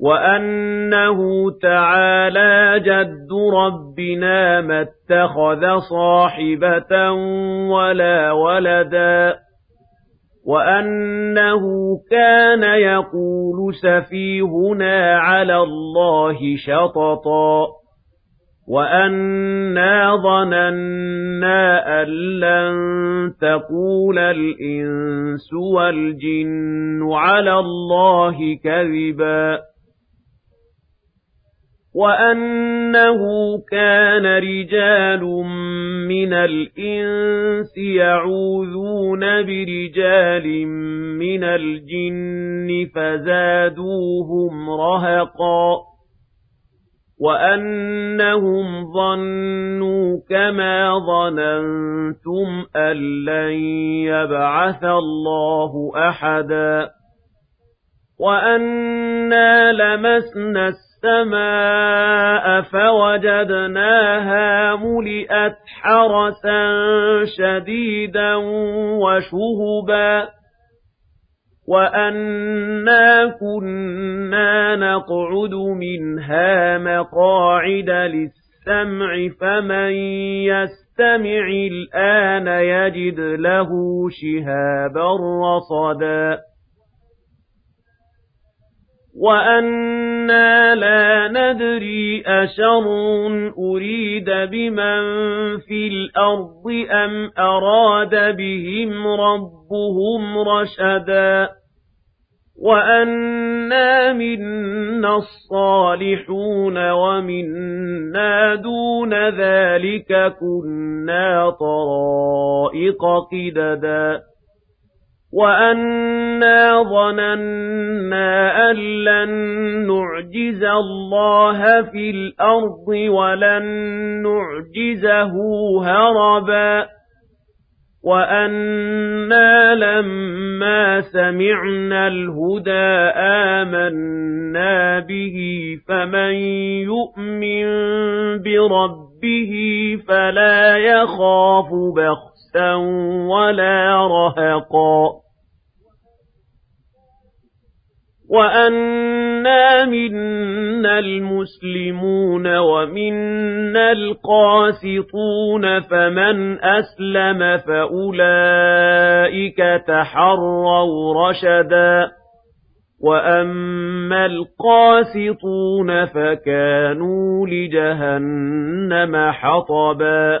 وأنه تعالى جد ربنا ما اتخذ صاحبة ولا ولدا وأنه كان يقول سفيهنا على الله شططا وَأَنَّا ظَنَنَّا أَن لَّن تَقُولَ الْإِنسُ وَالْجِنُّ عَلَى اللَّهِ كَذِبًا وَأَنَّهُ كَانَ رِجَالٌ مِّنَ الْإِنسِ يَعُوذُونَ بِرِجَالٍ مِّنَ الْجِنِّ فَزَادُوهُمْ رَهَقًا وَأَنَّهُمْ ظَنُّوا كَمَا ظَنَنتُمْ أَن لَّن يَبْعَثَ اللَّهُ أَحَدًا وَأَنَّا لَمَسْنَا السَّمَاءَ فَوَجَدْنَاهَا مُلِئَتْ حَرَسًا شَدِيدًا وَشُهُبًا وَأَنَّا كُنَّا نَقْعُدُ مِنْهَا مَقَاعِدَ لِلسَّمْعِ فَمَن يَسْتَمِعِ الْآنَ يَجِدْ لَهُ شِهَابًا رَّصَدًا وَأَنَّا لَا نَدْرِي أَشَرٌّ أُرِيدَ بِمَن فِي الْأَرْضِ أَمْ أَرَادَ بِهِمْ رَبُّهُمْ رَشَدًا وَأَنَّا مِنَّا الصَّالِحُونَ وَمِنَّا دُونَ ذَلِكَ كُنَّا طَرَائِقَ قِدَدًا وَأَنَّا ظَنَنَّا أَن لَّن نُّعْجِزَ اللَّهَ فِي الْأَرْضِ وَلَن نُّعْجِزَهُ هَرَبًا وَأَنَّا لَمَّا سَمِعْنَا الْهُدَىٰ آمَنَّا بِهِ فَمَن يُؤْمِن بِرَبِّهِ فَلَا يَخَافُ بَخْسًا وَلَا رَهَقًا وَأَنَّا مِنَّا الْمُسْلِمُونَ وَمِنَّا الْقَاسِطُونَ فَمَنْ أَسْلَمَ فَأُولَٰئِكَ تَحَرَّوْا رَشَدًا وَأَمَّا الْقَاسِطُونَ فَكَانُوا لِجَهَنَّمَ حَطَبًا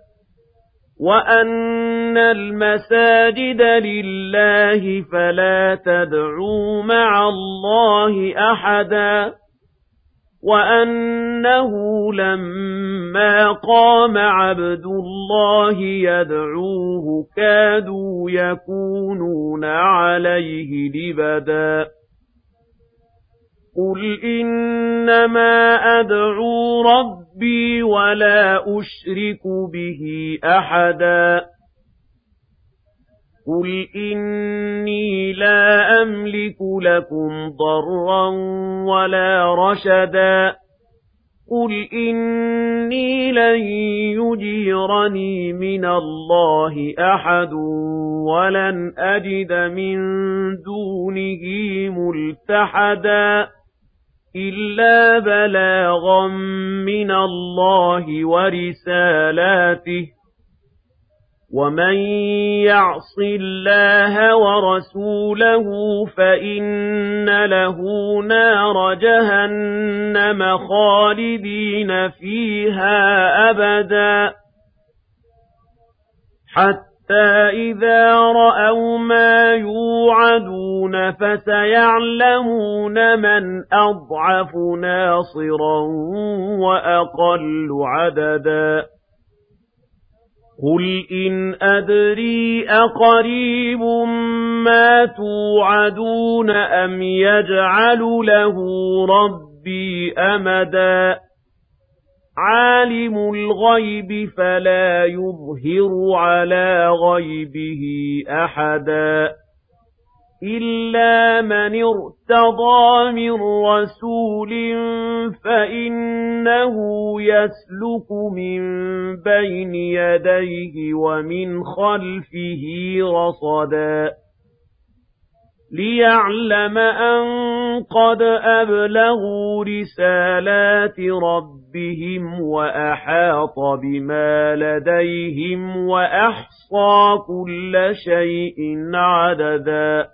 وَأَنَّ الْمَسَاجِدَ لِلَّهِ فَلَا تَدْعُوا مَعَ اللَّهِ أَحَدًا وَأَنَّهُ لَمَّا قَامَ عَبْدُ اللَّهِ يَدْعُوهُ كَادُوا يَكُونُونَ عَلَيْهِ لِبَدًا قُلْ إِنَّمَا أَدْعُو رَبِّي وَلَا أُشْرِكُ بِهِ أَحَدًا قُلْ إِنِّي لَا أَمْلِكُ لَكُمْ ضَرًّا وَلَا رَشَدًا قُلْ إِنِّي لَن يُجِيرَنِي مِنَ اللَّهِ أَحَدٌ وَلَنْ أَجِدَ مِن دُونِهِ مُلْتَحَدًا إِلَّا بَلَاغًا مِّنَ اللَّهِ وَرِسَالَاتِهِ وَمَن يَعْصِ اللَّهَ وَرَسُولَهُ فَإِنَّ لَهُ نَارَ جَهَنَّمَ خَالِدِينَ فِيهَا أَبَدًا حَتَّىٰ إِذَا رَأَوْا مَا يُوعَدُونَ فَسَيَعْلَمُونَ مَنْ أَضْعَفُ نَاصِرًا وَأَقَلُّ عَدَدًا قُلْ إِنْ أَدْرِي أَقَرِيبٌ مَّا تُوعَدُونَ أَمْ يَجْعَلُ لَهُ رَبِّي أَمَدًا عَالِمُ الْغَيْبِ فَلَا يُظْهِرُ عَلَىٰ غَيْبِهِ أَحَدًا إِلَّا مَنِ ارْتَضَىٰ مِن رَّسُولٍ فَإِنَّهُ يَسْلُكُ مِن بَيْنِ يَدَيْهِ وَمِنْ خَلْفِهِ رَصَدًا لِّيَعْلَمَ أَن قَدْ أَبْلَغُوا رِسَالَاتِ رَبِّهِمْ وَأَحَاطَ بِمَا لَدَيْهِمْ وَأَحْصَىٰ كُلَّ شَيْءٍ عَدَدًا